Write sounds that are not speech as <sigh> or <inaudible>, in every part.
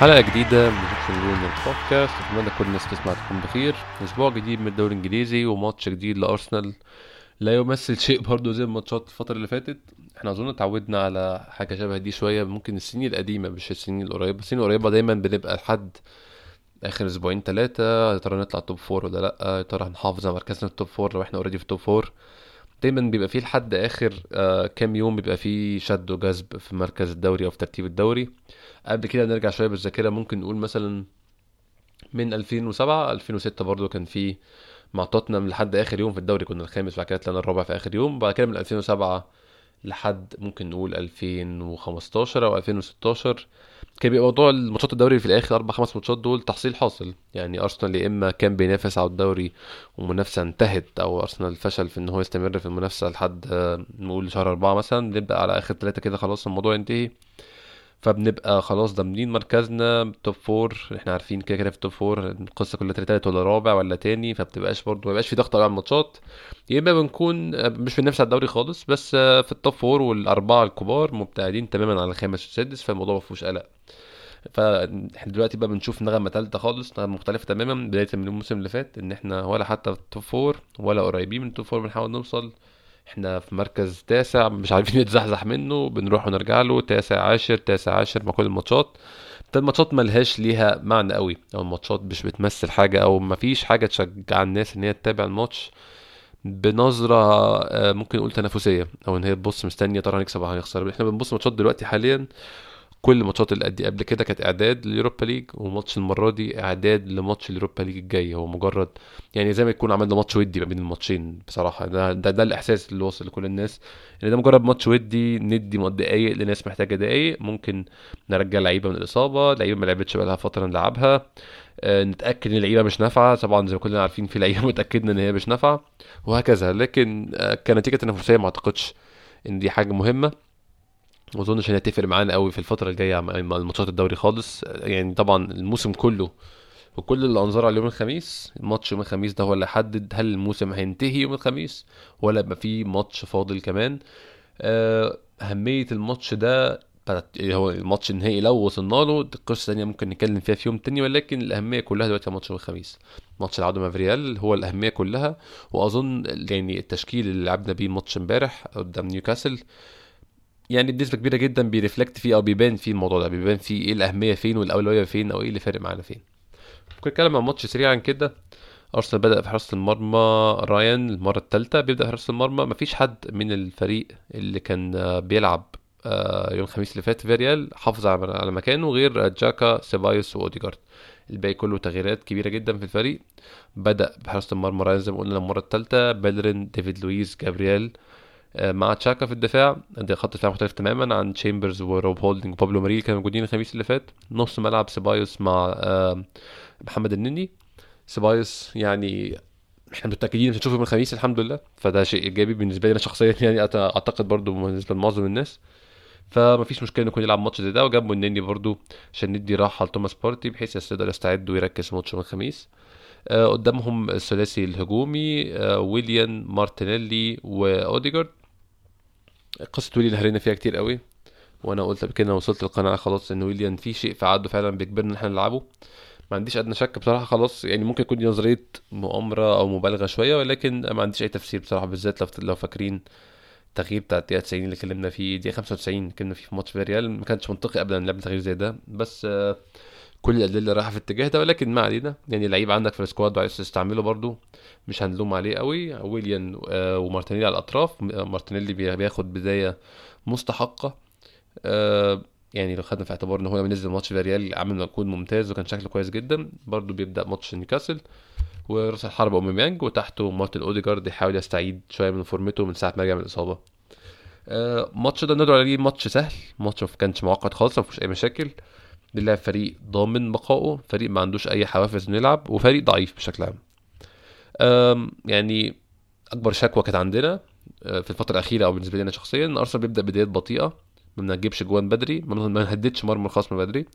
حلقة جديدة من جون البودكاست أتمنى كل الناس تسمع تكون بخير. أسبوع جديد من الدوري الإنجليزي وماتش جديد لأرسنال. لا يمثل شيء برضه زي الماتشات الفترة اللي فاتت. إحنا أظن اتعودنا على حاجة شبه دي شوية. ممكن السنين القديمة مش السنين القريبة. السنين القريبة دايما بنبقى لحد آخر أسبوعين تلاتة. يا ترى نطلع top four ولا لأ؟ يا ترى هنحافظ على مركزنا في ال top four لو إحنا already في ال top four دايما بيبقى فيه لحد آخر آه كام يوم بيبقى فيه شد وجذب في مركز الدوري أو في ترتيب الدوري. قبل كده نرجع شوية بالذاكرة ممكن نقول مثلا من 2007 2006 برضو كان في مع توتنهام لحد آخر يوم في الدوري. كنا الخامس بعد كده طلعنا الرابع في آخر يوم. بعد كده من 2007 لحد ممكن نقول 2015 أو 2016 كان بيبقى موضوع الماتشات الدوري في الآخر أربع خمس ماتشات دول تحصيل حاصل. يعني أرسنال يا إما كان بينافس على الدوري ومنافسة انتهت أو أرسنال فشل في إن هو يستمر في المنافسة لحد آه، نقول شهر أربعة مثلا نبدأ على آخر ثلاثة كده خلاص الموضوع ينتهي. فبنبقى خلاص ضامنين مركزنا top four إحنا عارفين كده كده في ال top four القصة كلها تالت ولا رابع ولا تاني فبتبقاش برضه ما في ضغط على الماتشات. يا إما بنكون مش بننافس على الدوري خالص بس في ال top four والأربعة الكبار مبتعدين تماما عن الخامس والسادس فالموضوع ما فيهوش قلق. فاحنا دلوقتي بقى بنشوف نغمة ثالثه خالص نغمة مختلفة تماما بداية من الموسم اللي فات إن إحنا ولا حتى في ال top four ولا قريبين من ال top four بنحاول نوصل. إحنا في مركز تاسع مش عارفين نتزحزح منه بنروح ونرجع له تاسع عاشر تاسع عاشر مع كل الماتشات. الماتشات ملهاش ليها معنى قوي أو الماتشات مش بتمثل حاجة أو مفيش حاجة تشجع الناس إن هي تتابع الماتش بنظرة آه، ممكن نقول تنافسية. أو إن هي تبص مستنية ترى هنكسب أو هنخسر. إحنا بنبص ماتشات دلوقتي حاليا كل الماتشات اللي قد قبل كده كانت إعداد لل Europa League وماتش المرة دي إعداد لماتش ال Europa League الجاي. هو مجرد يعني زي ما يكون عملنا ماتش ودي ما بين الماتشين بصراحة. ده, ده ده الإحساس اللي وصل لكل الناس إن ده مجرد ماتش ودي ندي دقايق لناس محتاجة دقايق. ممكن نرجع لعيبة من الإصابة لعيبة ما لعبتش بقى لها فترة نلعبها. آه، نتأكد إن اللعيبة مش نافعة. طبعا زي ما كلنا عارفين في لعيبة <laughs> متاكدنا إن هي مش نافعة وهكذا. لكن آه، كنتيجة تنافسية ما أعتقدش إن دي حاجة مهمة. ما أظنش انها تفرق معانا قوي في الفترة الجاية مع الماتشات الدوري خالص. يعني طبعا الموسم كله وكل الانظار على يوم الخميس ماتش يوم الخميس ده هو اللي هيحدد هل الموسم هينتهي يوم الخميس ولا يبقى فيه ماتش فاضل كمان. آه، أهمية الماتش ده هو الماتش النهائي لو وصلنا له دي قصة ثانية ممكن نتكلم فيها في يوم تاني ولكن الأهمية كلها دلوقتي ماتش يوم الخميس. ماتش العودة مع فيريال هو الأهمية كلها وأظن يعني التشكيل اللي لعبنا بيه ماتش امبارح قدام نيوكاسل يعني بنسبة كبيرة جدا بي reflect فيه أو بيبان فيه الموضوع ده. بيبان فيه إيه الأهمية فين والأولوية فين أو إيه اللي فارق معانا فين. ممكن نتكلم عن ماتش سريعا كده. أرسنال بدأ في حراسة المرمى. رايان المرة الثالثه بيبدأ حراسة المرمى. مفيش حد من الفريق اللي كان بيلعب آه، يوم الخميس اللي فات فيريال حافظ على مكانه غير جاكا سيبايوس وأوديجارد. الباقي كله تغييرات كبيرة جدا في الفريق. بدأ بحراسه المرمى رايان زي ما قلنا المرة الثالثه بيلرين ديفيد لويس جابرييل. آه، مع تشاكا في الدفاع. ده خط دفاع مختلف تماما عن تشامبرز وروب هولدنج وبابلو ماريل كانوا موجودين الخميس اللي فات. نص ملعب سيبايوس مع آه، محمد النني. سيبايوس يعني إحنا متأكدين هنشوفه من الخميس الحمد لله. فده شيء إيجابي بالنسبة لي أنا شخصيا يعني أعتقد برضو بالنسبة لمعظم الناس. فما فيش مشكلة إنه يكون يلعب ماتش زي ده. وجنبه النني برضو عشان ندي راحة لتوماس بارتي بحيث يقدر يستعد ويركز في ماتش يوم الخميس. آه قدامهم الثلاثي الهجومي آه ويليان مارتينيلي وأوديجارد. قصة ويليان هرينا فيها كتير قوي وأنا قلت قبل كده وصلت للقناعه خلاص إن ويليان في شيء في عقده فعلا بيجبرنا إن إحنا نلعبه. ما عنديش أدنى شك بصراحة خلاص يعني ممكن يكون دي نظرية مؤامرة أو مبالغة شوية ولكن ما عنديش أي تفسير بصراحة بالذات لو لو فاكرين التغيير بتاع الدقيقة 90 اللي اتكلمنا فيه دقيقه 95 اتكلمنا فيه في ماتش فيريال ما كانش منطقي ابدا نلعب تغيير زي ده. بس آه كل الأدلة رايحة في الاتجاه ده ولكن ما علينا. يعني لعيب عندك في ال squad وعايز تستعمله برضو مش هنلوم عليه قوي. ويليان آه ومارتينيلي على الأطراف. مارتينيلي بياخد بداية مستحقة. آه يعني لو خدنا في اعتبار إن هو نزل ماتش فيريال عامل مجهود ممتاز وكان شكله كويس جدا برضو بيبدأ ماتش نيوكاسل. وراس الحربة اوباميانج وتحته مارتن أوديجارد يحاول يستعيد شوية من فورمته من ساعة ما رجع من الإصابة. آه ماتش ده نقدر عليه ماتش سهل. ماتش ما كانش معقد خالص ما فيهوش أي مشاكل. بنلعب فريق ضامن بقائه فريق ما عندوش أي حوافز إنه يلعب وفريق ضعيف بشكل عام. يعني أكبر شكوى كانت عندنا آه، في الفترة الأخيرة أو بالنسبة لي أنا شخصيا إن أرسنال بيبدأ بدايات بطيئة ما بنجيبش جوان بدري ما نهددش مرمى الخصم بدري.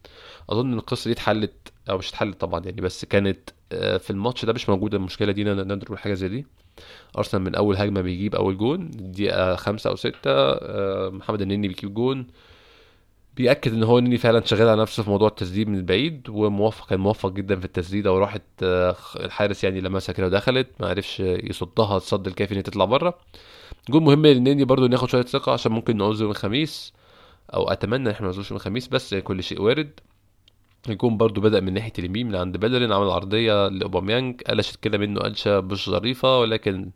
أظن إن القصة دي اتحلت أو مش اتحلت طبعا يعني بس كانت آه، في الماتش ده مش موجودة المشكلة دي نقدر نقول حاجة زي دي. أرسنال من أول هجمة بيجيب أول جون دقيقة خمسة أو ستة آه، محمد النني بيجيب جون. بيأكد إن هو نني فعلا شغال على نفسه في موضوع التسديد من البعيد وموفق كان موفق جدا في التسديده وراحت آه، الحارس يعني لمسها كده ودخلت ما عرفش يصدها الصد الكافي إن هي تطلع بره. جول مهم للنني برضو ناخد شوية ثقة عشان ممكن نعوز يوم الخميس أو أتمنى إن إحنا ما نعوزوش يوم الخميس بس كل شيء وارد. الجون برضو بدأ من ناحية اليمين من عند بيلرين عمل عرضية لأوباميانج قلشت كده منه قلشة مش ظريفة ولكن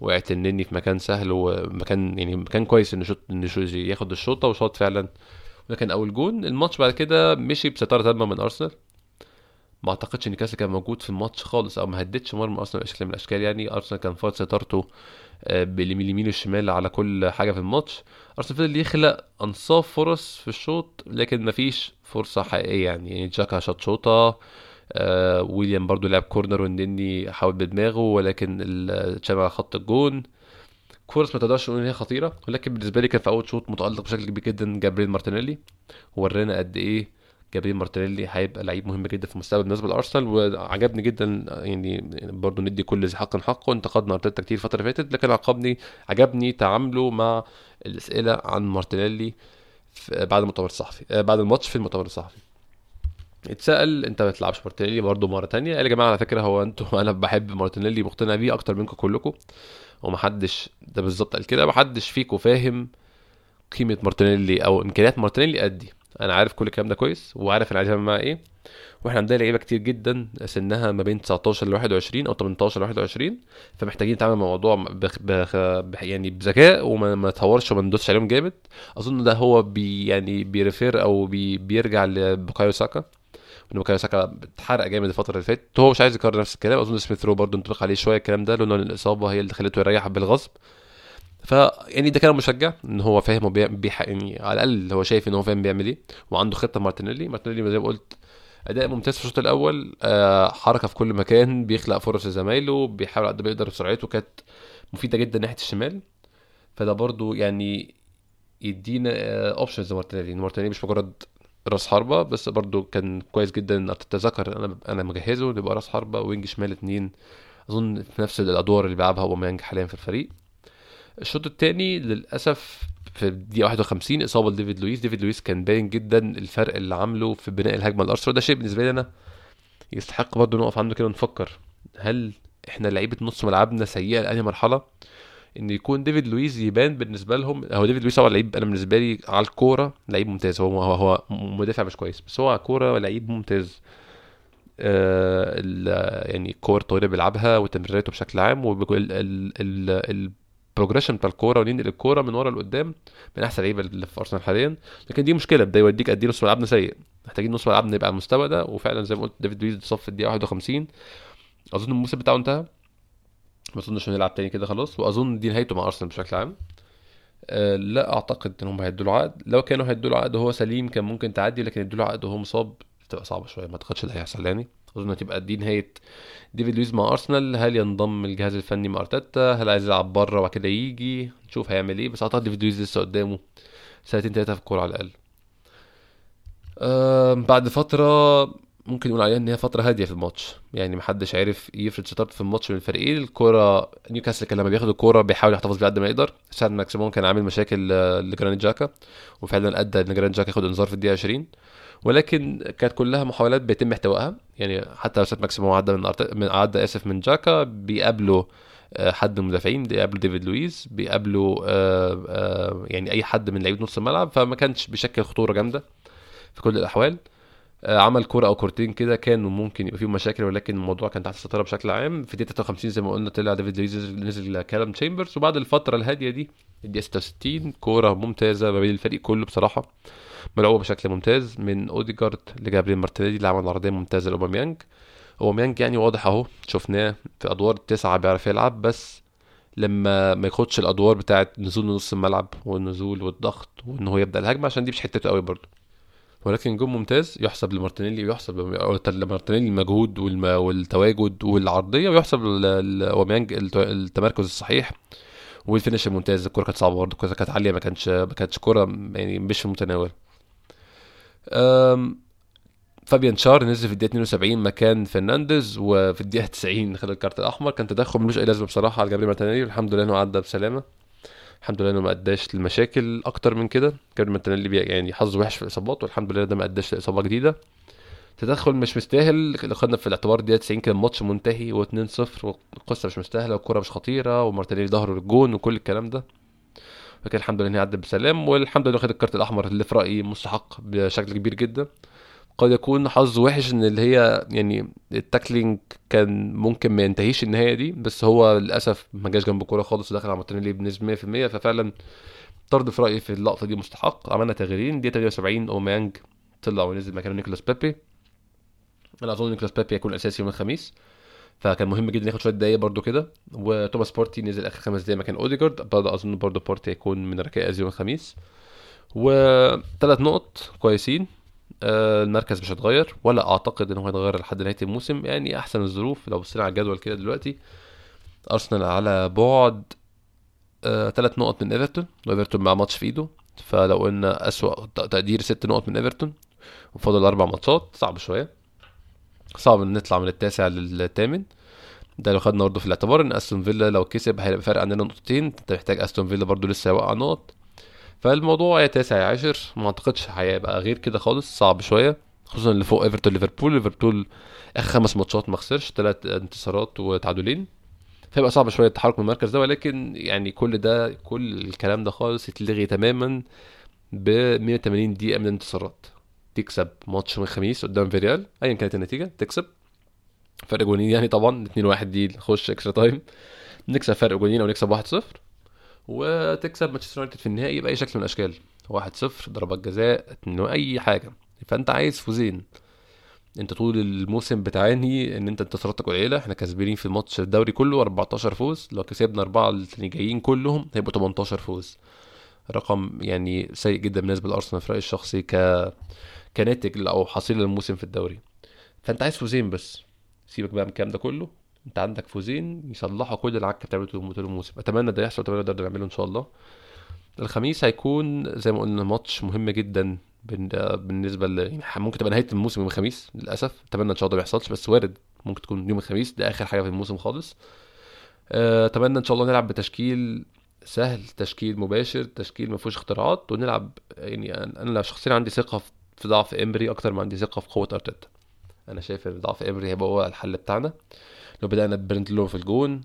وقعت النني في مكان سهل ومكان يعني مكان كويس إن شوط إن ياخد الشوطة وشاط فعلا ده كان اول جون الماتش بعد كده مشي بستارة تامة من أرسنال. ما أعتقدش إن كاسا كان موجود في الماتش خالص أو ما هددش مرمى أرسنال بشكل من الأشكال يعني. أرسنال كان فاض سيطرته آه، باليمين والشمال على كل حاجة في الماتش. أرسنال فضل يخلق أنصاف فرص في الشوط لكن ما فيش فرصة حقيقية يعني, يعني جاكا شاط شوطة آه ويليان برضو لعب كورنر والنني حاول بدماغه ولكن اتشال على خط الجون. فرص ما تقدرش نقول إن هي خطيرة ولكن بالنسبة لي كان في أول شوط متألق بشكل كبير جدا جابريل مارتينيلي. ورانا قد إيه جابريل مارتينيلي هيبقى لعيب مهم جدا في المستقبل بالنسبة لأرسنال وعجبني جدا يعني برضه ندي كل ذي حق حقه. انتقدنا أرتيتا كتير الفترة اللي فاتت لكن عجبني عجبني تعامله مع الأسئلة عن مارتينيلي بعد المؤتمر الصحفي آه، بعد الماتش في المؤتمر الصحفي. اتسال انت ما بتلعبش مارتينيلي برضه مرة تانية. قال يا جماعة على فكرة هو أنتوا <laughs> أنا بحب مارتينيلي مقتنع بيه أكتر منكم كلكم. ومحدش ده بالظبط قال كده محدش فيكم فاهم قيمة مارتينيلي أو إمكانيات مارتينيلي قدي أنا عارف كل الكلام ده كويس وعارف أنا عايز اعمل معاه إيه. وإحنا عندنا لعيبة كتير جدا سنها ما بين 19 ل 21 أو 18 ل 21 فمحتاجين نتعامل مع الموضوع بخ بخ بخ يعني بذكاء وما نتهورش وما ندوسش عليهم جامد. أظن ده هو بي يعني بي refer أو بي بيرجع لبوكايو ساكا. ان بوكايو ساكا اتحرق جامد الفترة اللي فاتت. هو مش عايز يكرر نفس الكلام. أظن سميث رو برضه انطبق عليه شوية الكلام ده لأنه الإصابة هي اللي خلته يريح بالغصب. ف يعني ده كلام مشجع إن هو فاهم بيح... يعني على الأقل هو شايف إن هو فاهم بيعمل إيه وعنده خطة مارتينيلي. مارتينيلي زي ما قلت أداء ممتاز في الشوط الأول آه حركة في كل مكان بيخلق فرص لزمايله بيحاول قد ما يقدر بسرعته كانت مفيدة جدا ناحية الشمال. فده برضو يعني يدينا options آه مارتينيلي مارتينيلي مش مجرد راس حربة بس برضو كان كويس جدا إن أرتيتا ذكر أنا أنا مجهزه يبقى راس حربة wing شمال اتنين. أظن في نفس الأدوار اللي بيلعبها أوباميانج حاليا في الفريق. الشوط الثاني للأسف في الدقيقة 51 إصابة لديفيد لويس. ديفيد لويس كان باين جدا الفرق اللي عامله في بناء الهجمة الأرسنال. ده شيء بالنسبة لي أنا يستحق برضه نقف عنده كده ونفكر. هل إحنا لعيبة نص ملعبنا سيئة لانهي مرحلة؟ إن يكون ديفيد لويس يبان بالنسبة لهم هو ديفيد لويس طبعا لعيب أنا بالنسبة لي على الكورة لعيب ممتاز. هو هو, هو مدافع مش كويس بس هو على الكوره لعيب ممتاز. آه يعني كور طويلة بيلعبها وتمريراته بشكل عام ال progression بتاع الكورة وننقل الكورة من ورا لقدام من أحسن لعيبة اللي في أرسنال حاليا. لكن دي مشكلة ده يوديك قد إيه نص ملعبنا سيء. محتاجين نص ملعبنا يبقى على المستوى ده وفعلا زي ما قلت ديفيد اتصاب في الدقيقة 51 أظن الموسم بتاعه انتهى. ما اظنش انه يلعب تاني كده خلاص. واظن دي نهايته مع أرسنال بشكل عام. أه لا أعتقد إن هم هيدوا له عقد. لو كانوا هيدوا له عقد وهو سليم كان ممكن تعدي لكن يدوا له عقد وهو مصاب تبقى صعبة شوية. ما أعتقدش ده هيحصل يعني. أظن هتبقى دي نهاية ديفيد لويز مع أرسنال. هل ينضم الجهاز الفني مع أرتيتا؟ هل عايز يلعب بره وبعد كده يجي؟ نشوف هيعمل إيه. بس أعتقد ديفيد لويز لسه قدامه سنتين ثلاثة في الكورة على الأقل. أه بعد فترة ممكن نقول عليها إن هي فترة هادية في الماتش. يعني محدش عارف يفرض سيطرته في الماتش من الفريقين. الكورة نيوكاسل كان لما بياخد الكورة بيحاول يحتفظ بيها قد ما يقدر. سان ماكسيمون كان عامل مشاكل لجرانيت جاكا وفعلا أدى إن جرانيت جاكا ياخد انذار في الدقيقة 20 ولكن كانت كلها محاولات بيتم احتوائها. يعني حتى لو سان ماكسيمون عدى من, من عدى آسف من جاكا بيقابله آه، حد من المدافعين بيقابلوا ديفيد لويس بيقابلوا آه، آه، يعني أي حد من لعيبة نص الملعب. فما كانش بيشكل خطورة جامدة في كل الأحوال. آه، عمل كورة أو كورتين كده كانوا ممكن يبقى فيهم مشاكل ولكن الموضوع كان تحت السيطره بشكل عام. في دقيقه 53 زي ما قلنا طلع ديفيد لويز نزل كالم تشامبرز. وبعد الفترة الهادية دي الدقيقة 66 كورة ممتازة ما بين الفريق كله بصراحة ملعوبة بشكل ممتاز من أوديجارد لجابريل مارتينيلي اللي عمل عرضية ممتازة لأوباميانج. أوباميانج يعني واضح أهو شفناه في أدوار التسعه بيعرف يلعب بس لما ما ياخدش الأدوار بتاعه نزول نص الملعب والنزول والضغط وإن هو يبدأ الهجمة عشان دي مش حتته قوي برضه. ولكن جون ممتاز يحسب لمارتينيلي ويحسب لمارتينيلي المجهود والتواجد والعرضية ويحسب لأوباميانج التمركز الصحيح. وال finish الممتاز الكوره كانت صعبة برضه كانت عالية ما كانش ما كانتش كوره يعني مش في المتناول فابيان شار نزل في الدقيقة 72 مكان فرنانديز وفي الدقيقة 90 خد ال card الأحمر. كان تدخل ملوش أي لازمة بصراحة على جابريل مارتينيلي الحمد لله إنه عدى بسلامة. الحمد لله إنه ما أداش لمشاكل أكتر من كده. كان مارتينيلي يعني حظه وحش في الإصابات والحمد لله ده ما أداش لإصابة جديدة. تدخل مش مستاهل لو خدنا في الاعتبار دقيقة 90 كان الماتش منتهي و2-0 والقصة مش مستاهلة والكرة مش خطيرة ومارتينيلي ظهره للجون وكل الكلام ده. فكان الحمد لله ان هي عدت بسلام والحمد لله خد ال card الأحمر اللي في رأيي مستحق بشكل كبير جدا. قد يكون حظ وحش إن اللي هي يعني ال tackling كان ممكن ما ينتهيش النهاية دي بس هو للأسف ما جاش جنب الكوره خالص ودخل على مارتينيلي بنسبة 100% ففعلا طرد في رأيي في اللقطة دي مستحق. عملنا تغييرين دي 78 أوميانج طلع ونزل مكانه نيكولاس بيبي. أنا أظن نيكولاس بيبي هيكون اساسي يوم الخميس فكان مهم جدا ياخد شوية دقايق برده كده. وتوماس بارتي نزل آخر خمس دقايق مكان أوديجارد. برضه أظن برضه بارتي هيكون من ركائز يوم الخميس. وثلاث نقط كويسين. المركز مش هيتغير ولا أعتقد ان هو هيتغير لحد نهاية الموسم. يعني أحسن الظروف لو بصينا على الجدول كده دلوقتي. أرسنال على بعد ثلاث نقط من إيفرتون. وايفرتون مع ماتش في إيده. فلو قلنا أسوأ ت- تقدير ست نقط من إيفرتون وفاضل أربع ماتشات. صعب شوية. صعب إن نطلع من التاسع للثامن. ده لو خدنا برضه في الاعتبار إن أستون فيلا لو كسب هيبقى فرق عندنا نقطتين. أنت محتاج أستون فيلا برضه لسه يوقع نقط. فالموضوع يا تاسع يا عاشر ما أعتقدش هيبقى غير كده خالص صعب شوية خصوصا اللي فوق إيفرتون ليفربول. ليفربول آخر خمس ماتشات ما خسرش ثلاث انتصارات وتعادلين. فيبقى صعب شوية التحرك من المركز ده ولكن يعني كل ده كل الكلام ده خالص يتلغي تماما ب 180 دقيقة من الانتصارات تكسب ماتش من الخميس قدام فيريال ايا كانت النتيجة تكسب. فرق جونين يعني طبعا 2 1 دي نخش extra time نكسب فرق جونين أو نكسب 1 0 وتكسب مانشستر يونايتد في النهائي بأي شكل من الأشكال. 1 0 ضربات جزاء 2 أي حاجة. فأنت عايز فوزين. أنت طول الموسم بتعاني إن أنت انتصاراتك قليلة. إحنا كسبانين في الماتش الدوري كله 14 فوز. لو كسبنا أربعة اللي جايين كلهم هيبقوا 18 فوز. رقم يعني سيء جدا بالنسبة لأرسنال في رأيي الشخصي ك كناتج أو حصيلة الموسم في الدوري. فأنت عايز فوزين بس. سيبك بقى من الكلام ده كله. انت عندك فوزين يصلحوا كل العك بتاعته طول الموسم. أتمنى ده يحصل أتمنى نقدر نعمله إن شاء الله. الخميس هيكون زي ما قلنا ماتش مهم جدا بالنسبة ل يعني ممكن تبقى نهاية الموسم يوم الخميس للأسف. أتمنى إن شاء الله ما يحصلش بس وارد ممكن تكون يوم الخميس. ده آخر حاجة في الموسم خالص. آه، أتمنى إن شاء الله نلعب بتشكيل سهل تشكيل مباشر تشكيل ما فيهوش اختراعات ونلعب يعني أنا شخصيا عندي ثقة في- ضعف إيمري أكتر ما عندي ثقة في قوة أرتيتا. أنا شايف إن ضعف إيمري هيبقى هو الحل بتاعنا. لو بدأنا ببيرند لينو في الجون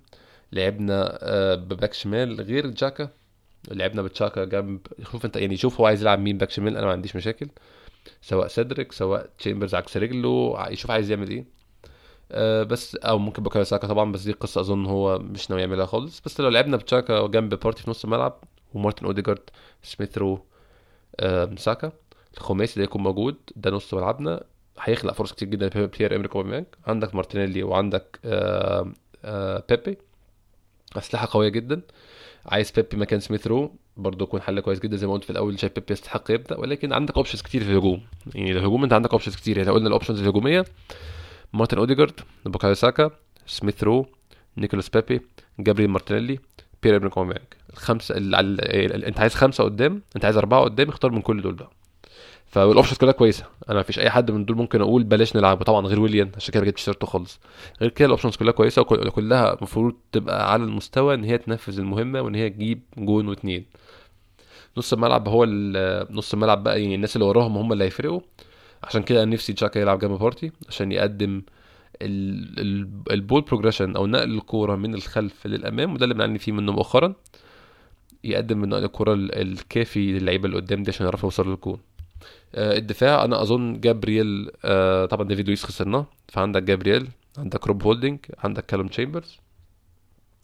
لعبنا آه، بباك شمال غير تشاكا لعبنا بتشاكا جنب شوف أنت يعني شوف هو عايز يلعب مين باك شمال أنا ما عنديش مشاكل. سواء سيدريك سواء تشامبرز عكس رجله يشوف عايز يعمل إيه. أه بس أو ممكن بوكايو ساكا طبعا بس دي قصة أظن هو مش ناوي يعملها خالص. بس لو لعبنا بتشاكا جنب بارتي في نص الملعب ومارتن أوديجارد سميث رو آه، ساكا الخماسي ده يكون موجود ده نص ملعبنا. هيخلق فرص كتير جدا لبيير امريك أوباميانج. عندك مارتينيلي وعندك آه، آه، بيبي. أسلحة قوية جدا. عايز بيبي مكان سميث رو. برضه يكون حل كويس جدا. زي ما قلت في الأول شايف بيبي يستحق يبدأ. ولكن عندك options كتير في الهجوم. يعني الهجوم أنت عندك options كتير. يعني قلنا ال options الهجومية. مارتن اوديجارد بوكايو ساكا سميث رو نيكولاس بيبي جابريل مارتينيلي بيير امريك أوباميانج. الخمسة ال... ال... ال... أنت عايز خمسة قدام أنت عايز أربعة قدام اختار من كل دول بقى. فال options كلها كويسه. أنا مفيش اي حد من دول ممكن أقول بلاش نلعبه طبعا غير ويليان عشان كده ما جبتش سيرته خالص. غير كده ال options كلها كويسه وكلها المفروض تبقى على المستوى ان هي تنفذ المهمه وان هي تجيب جون واتنين. نص الملعب هو نص الملعب بقى يعني الناس اللي وراهم هم اللي هيفرقوا. عشان كده أنا نفسي تشاكا يلعب جنب بارتي عشان يقدم ال- ال- ال ball progression أو نقل الكورة من الخلف للأمام وده اللي بنعاني فيه منه مؤخرا. يقدم من نقل الكورة ال- الكافي للعيبة اللي قدام دي عشان يعرفوا يوصلوا للجون. الدفاع أنا أظن جابرييل آه، طبعا ديفيد لويس خسرناه فعندك جابرييل عندك روب هولدنج عندك كالوم تشامبرز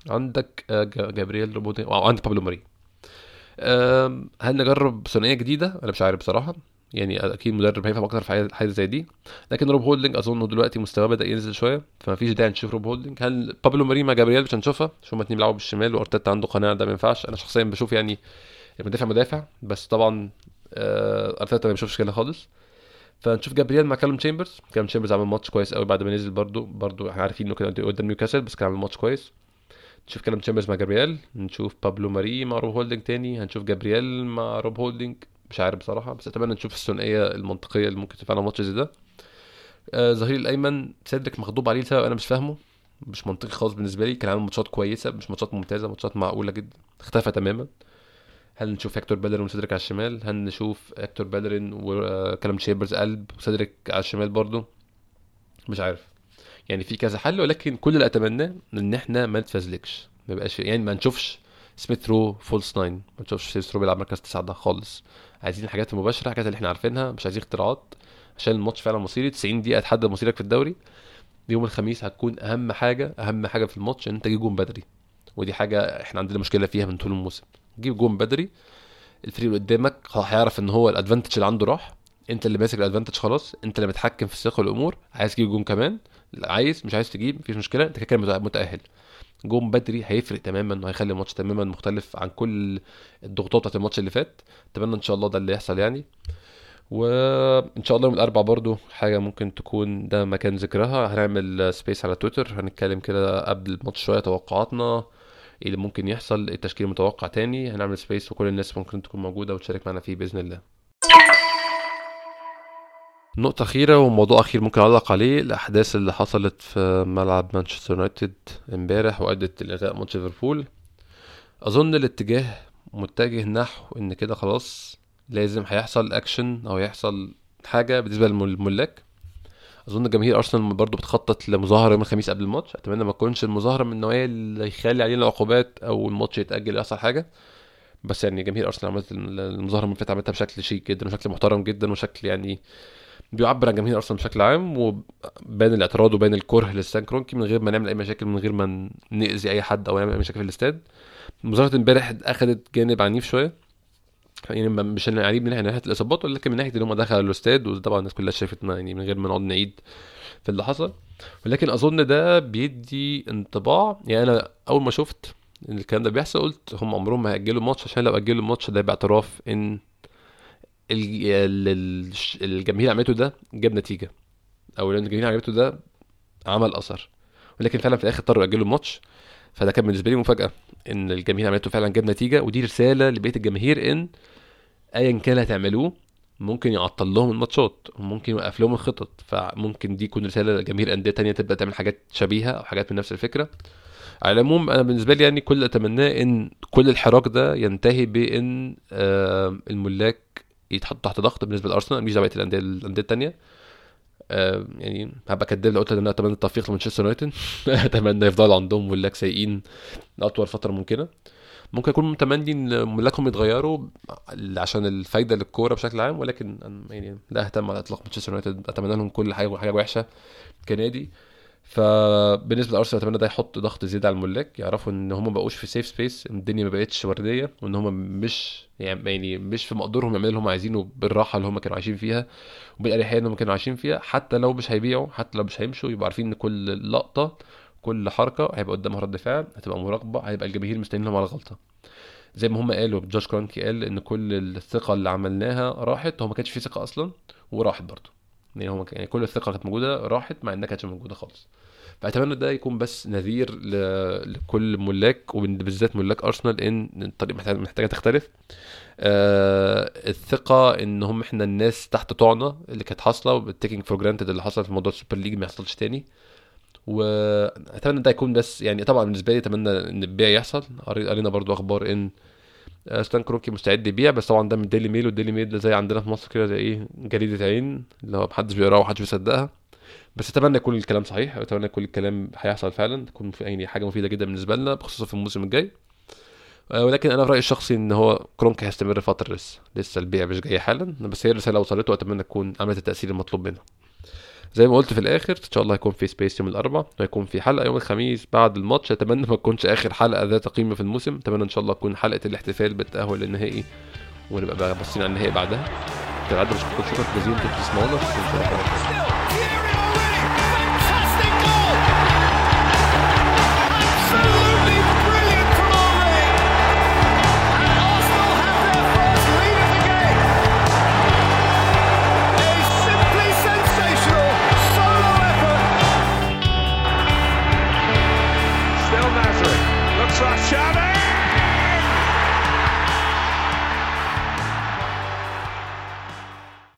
عندك آه، جا- جابرييل روب هولدنج وعندك بابلو ماري. هل نجرب ثنائية جديدة؟ أنا مش عارف بصراحة. يعني أكيد مدرب هيفهم أكتر في حاجة زي دي. لكن روب هولدنج أظن دلوقتي مستواه بدأ ينزل شوية فما فيش داعي نشوف روب هولدنج هل بابلو ماري مع جابرييل؟ مش هنشوفها. عشان هما اتنين بيلعبوا بالشمال وأرتيتا عنده قناعة ده ما ينفعش. أنا شخصيا بشوف يعني المدافع مدافع بس طبعا آه، ارتيتا ما بيشوفش كده خالص. فنشوف جابرييل مع كالوم تشامبرز. كالوم تشامبرز عمل ماتش كويس قوي بعد ما نزل برضو. برضو إحنا عارفين إنه كان قدام نيوكاسل بس كان عامل ماتش كويس. نشوف كالوم تشامبرز مع جابرييل. نشوف بابلو ماري مع روب هولدنج تاني. هنشوف جابرييل مع روب هولدنج مش عارف بصراحة بس أتمنى نشوف الثنائية المنطقية اللي ممكن تفعلها ماتش زي ده. آه ظهير الأيمن سيدريك مغضوب عليه لسبب أنا مش فاهمه. مش منطقي خالص بالنسبة لي. كان عامل ماتشات كويسة مش ماتشات ممتازة ماتشات معقولة جدا اختفى تماما. هل نشوف هيكتور بيلرين وسيدريك على الشمال؟ هل نشوف هيكتور بيلرين وكالوم تشيمبرز قلب وسيدريك على الشمال برضه مش عارف. يعني في كذا حل ولكن كل اللي أتمناه إن إحنا ما نتفزلكش. ما يبقاش يعني ما نشوفش سميث رو false nine ما نشوفش سميث رو بيلعب مركز تسعة ده خالص. عايزين الحاجات المباشرة الحاجات اللي إحنا عارفينها مش عايزين اختراعات. عشان الماتش فعلا مصيري 90 دقيقة تحدد مصيرك في الدوري. يوم الخميس هتكون أهم حاجة أهم حاجة في الماتش إن أنت تجيب جون بدري. ودي حاجة إحنا عندنا مشكلة فيها من طول الموسم. جيب جون بدري الفريق اللي قدامك هيعرف إن هو ال advantage اللي عنده راح. أنت اللي ماسك ال advantage خلاص أنت اللي متحكم في سياق الأمور. عايز تجيب جون كمان؟ عايز مش عايز تجيب مفيش مشكلة. أنت كده متأهل. جون بدري هيفرق تماما وهيخلي الماتش تماما مختلف عن كل الضغوطات بتاعت الماتش اللي فات. أتمنى إن شاء الله ده اللي يحصل يعني. وان شاء الله يوم الاربع برضو حاجة ممكن تكون ده مكان ذكرها. هنعمل space على تويتر هنتكلم كده قبل الماتش شوية توقعاتنا. إيه اللي ممكن يحصل التشكيل المتوقع تاني. هنعمل space وكل الناس ممكن تكون موجودة وتشارك معنا فيه بإذن الله. نقطة أخيرة وموضوع أخير ممكن أعلق عليه الأحداث اللي حصلت في ملعب مانشستر يونايتد امبارح وأدت لإلغاء ماتش ليفربول. أظن الاتجاه متجه نحو إن كده خلاص لازم هيحصل أكشن أو يحصل حاجة بالنسبة للملاك. أظن جماهير أرسنال برضو بتخطط لمظاهرة يوم الخميس قبل الماتش. أتمنى ما تكونش المظاهرة من النوعية اللي يخلي علينا عقوبات أو الماتش يتأجل يحصل حاجة. بس يعني جماهير أرسنال عملت المظاهرة من عملتها بشكل شيك جدا وشكل محترم جدا وشكل يعني بيعبر عن جماهير أرسنال بشكل عام وبين الاعتراض وبين الكره لستان كرونكي من غير ما نعمل أي مشاكل من غير ما نأذي أي حد أو نعمل أي مشاكل في الاستاد. مظاهرة امبارح اخذت جانب عنيف شوية. يعني مش عنيف من ناحيه الإصابات ولكن من ناحية إن هم دخلوا الاستاد وطبعا الناس كلها شافتنا يعني من غير ما نقعد نعيد في اللي حصل. ولكن أظن ده بيدي انطباع. يعني أنا أول ما شفت ان الكلام ده بيحصل قلت هم عمرهم ما هيأجلوا الماتش عشان لو أجلوا الماتش ده باعتراف إن الجماهير عملته ده جاب نتيجة أو لأن الجماهير عملته ده عمل أثر. ولكن فعلا في الآخر اضطروا يأجلوا الماتش. فده كان بالنسبة لي مفاجأة إن الجماهير عملته فعلا جاب نتيجة ودي رسالة لبقية الجماهير إن ايا كان هتعملوه ممكن يعطل لهم الماتشات وممكن يوقف لهم الخطط فممكن دي تكون رسالة لجماهير أندية تانية تبدأ تعمل حاجات شبيهة أو حاجات من نفس الفكرة. على العموم أنا بالنسبة لي يعني كل أتمناه إن كل الحراك ده ينتهي بإن الملاك يتحط تحت ضغط بالنسبة لأرسنال مش بقيه الأندية الأندية الثانية آه يعني هبقى كداب لو قلت إن أنا أتمنى التوفيق لمانشستر يونايتد. <laughs> أتمنى يفضلوا عندهم ملاك سيئين لأطول فترة ممكنة. ممكن اكون متمني إن ملاكهم يتغيروا عشان الفايدة للكورة بشكل عام ولكن يعني لا أهتم على إطلاق مانشستر يونايتد. أتمنى لهم كل حاجة حاجة وحشة كنادي. فبالنسبة لأرسنال أتمنى ده يحط ضغط زيادة على الملاك. يعرفوا إن هم ما بقوش في safe space الدنيا ما بقتش وردية وإن هم مش يعني مش في مقدورهم يعملوا اللي هم عايزينه بالراحة اللي هم كانوا عايشين فيها وبالأريحية اللي هم كانوا عايشين فيها. حتى لو مش هيبيعوا حتى لو مش هيمشوا يبقوا عارفين إن كل لقطة كل حركة هيبقى قدامها رد فعل هتبقى مراقبة هيبقى الجماهير مستنيين على غلطة. زي ما هم قالوا جوش كرانكي قال إن كل الثقة اللي عملناها راحت هو ما كانش في ثقة أصلا وراحت برضه. يعني هو يعني كل الثقة كانت موجودة راحت مع إنها كانتش موجودة خالص. فأتمنى ده يكون بس نذير لكل ملاك وبالذات ملاك أرسنال إن الطريقة محتاجة تختلف. آه الثقة ان هم إحنا الناس تحت طعنا اللي كانت حاصلة وال taking for granted اللي حصل في موضوع ال Super League ما يحصلش تاني. وأتمنى ده يكون بس يعني طبعا بالنسبة لي أتمنى إن البيع يحصل. قرينا برضو أخبار إن ستان كرونكي مستعد يبيع بس طبعا ده من Daily Mail وال Daily Mail زي عندنا في مصر كده زي إيه جريدة عين اللي هو محدش بيقراها ومحدش بيصدقها. بس أتمنى يكون الكلام صحيح أتمنى يكون الكلام هيحصل فعلا تكون يعني حاجة مفيدة جدا بالنسبة لنا بخصوصا في الموسم الجاي. ولكن أنا في رأيي الشخصي إن هو كرونكي هيستمر فترة لسه لسه البيع مش جاي حالا بس هي الرسالة وصلته واتمنى تكون عملت التأثير المطلوب منها زي ما قلت في الآخر إن شاء الله هيكون في space يوم الأربعاء وهيكون في حلقة يوم الخميس بعد الماتش. أتمنى ما تكونش آخر حلقة ذات قيمة في الموسم. أتمنى إن شاء الله تكون حلقة الاحتفال بالتأهل للنهائي ونبقى باصين على النهائي بعدها. كالعاده بشكركم شكرا. جزيلا أنتم بتسمعونا.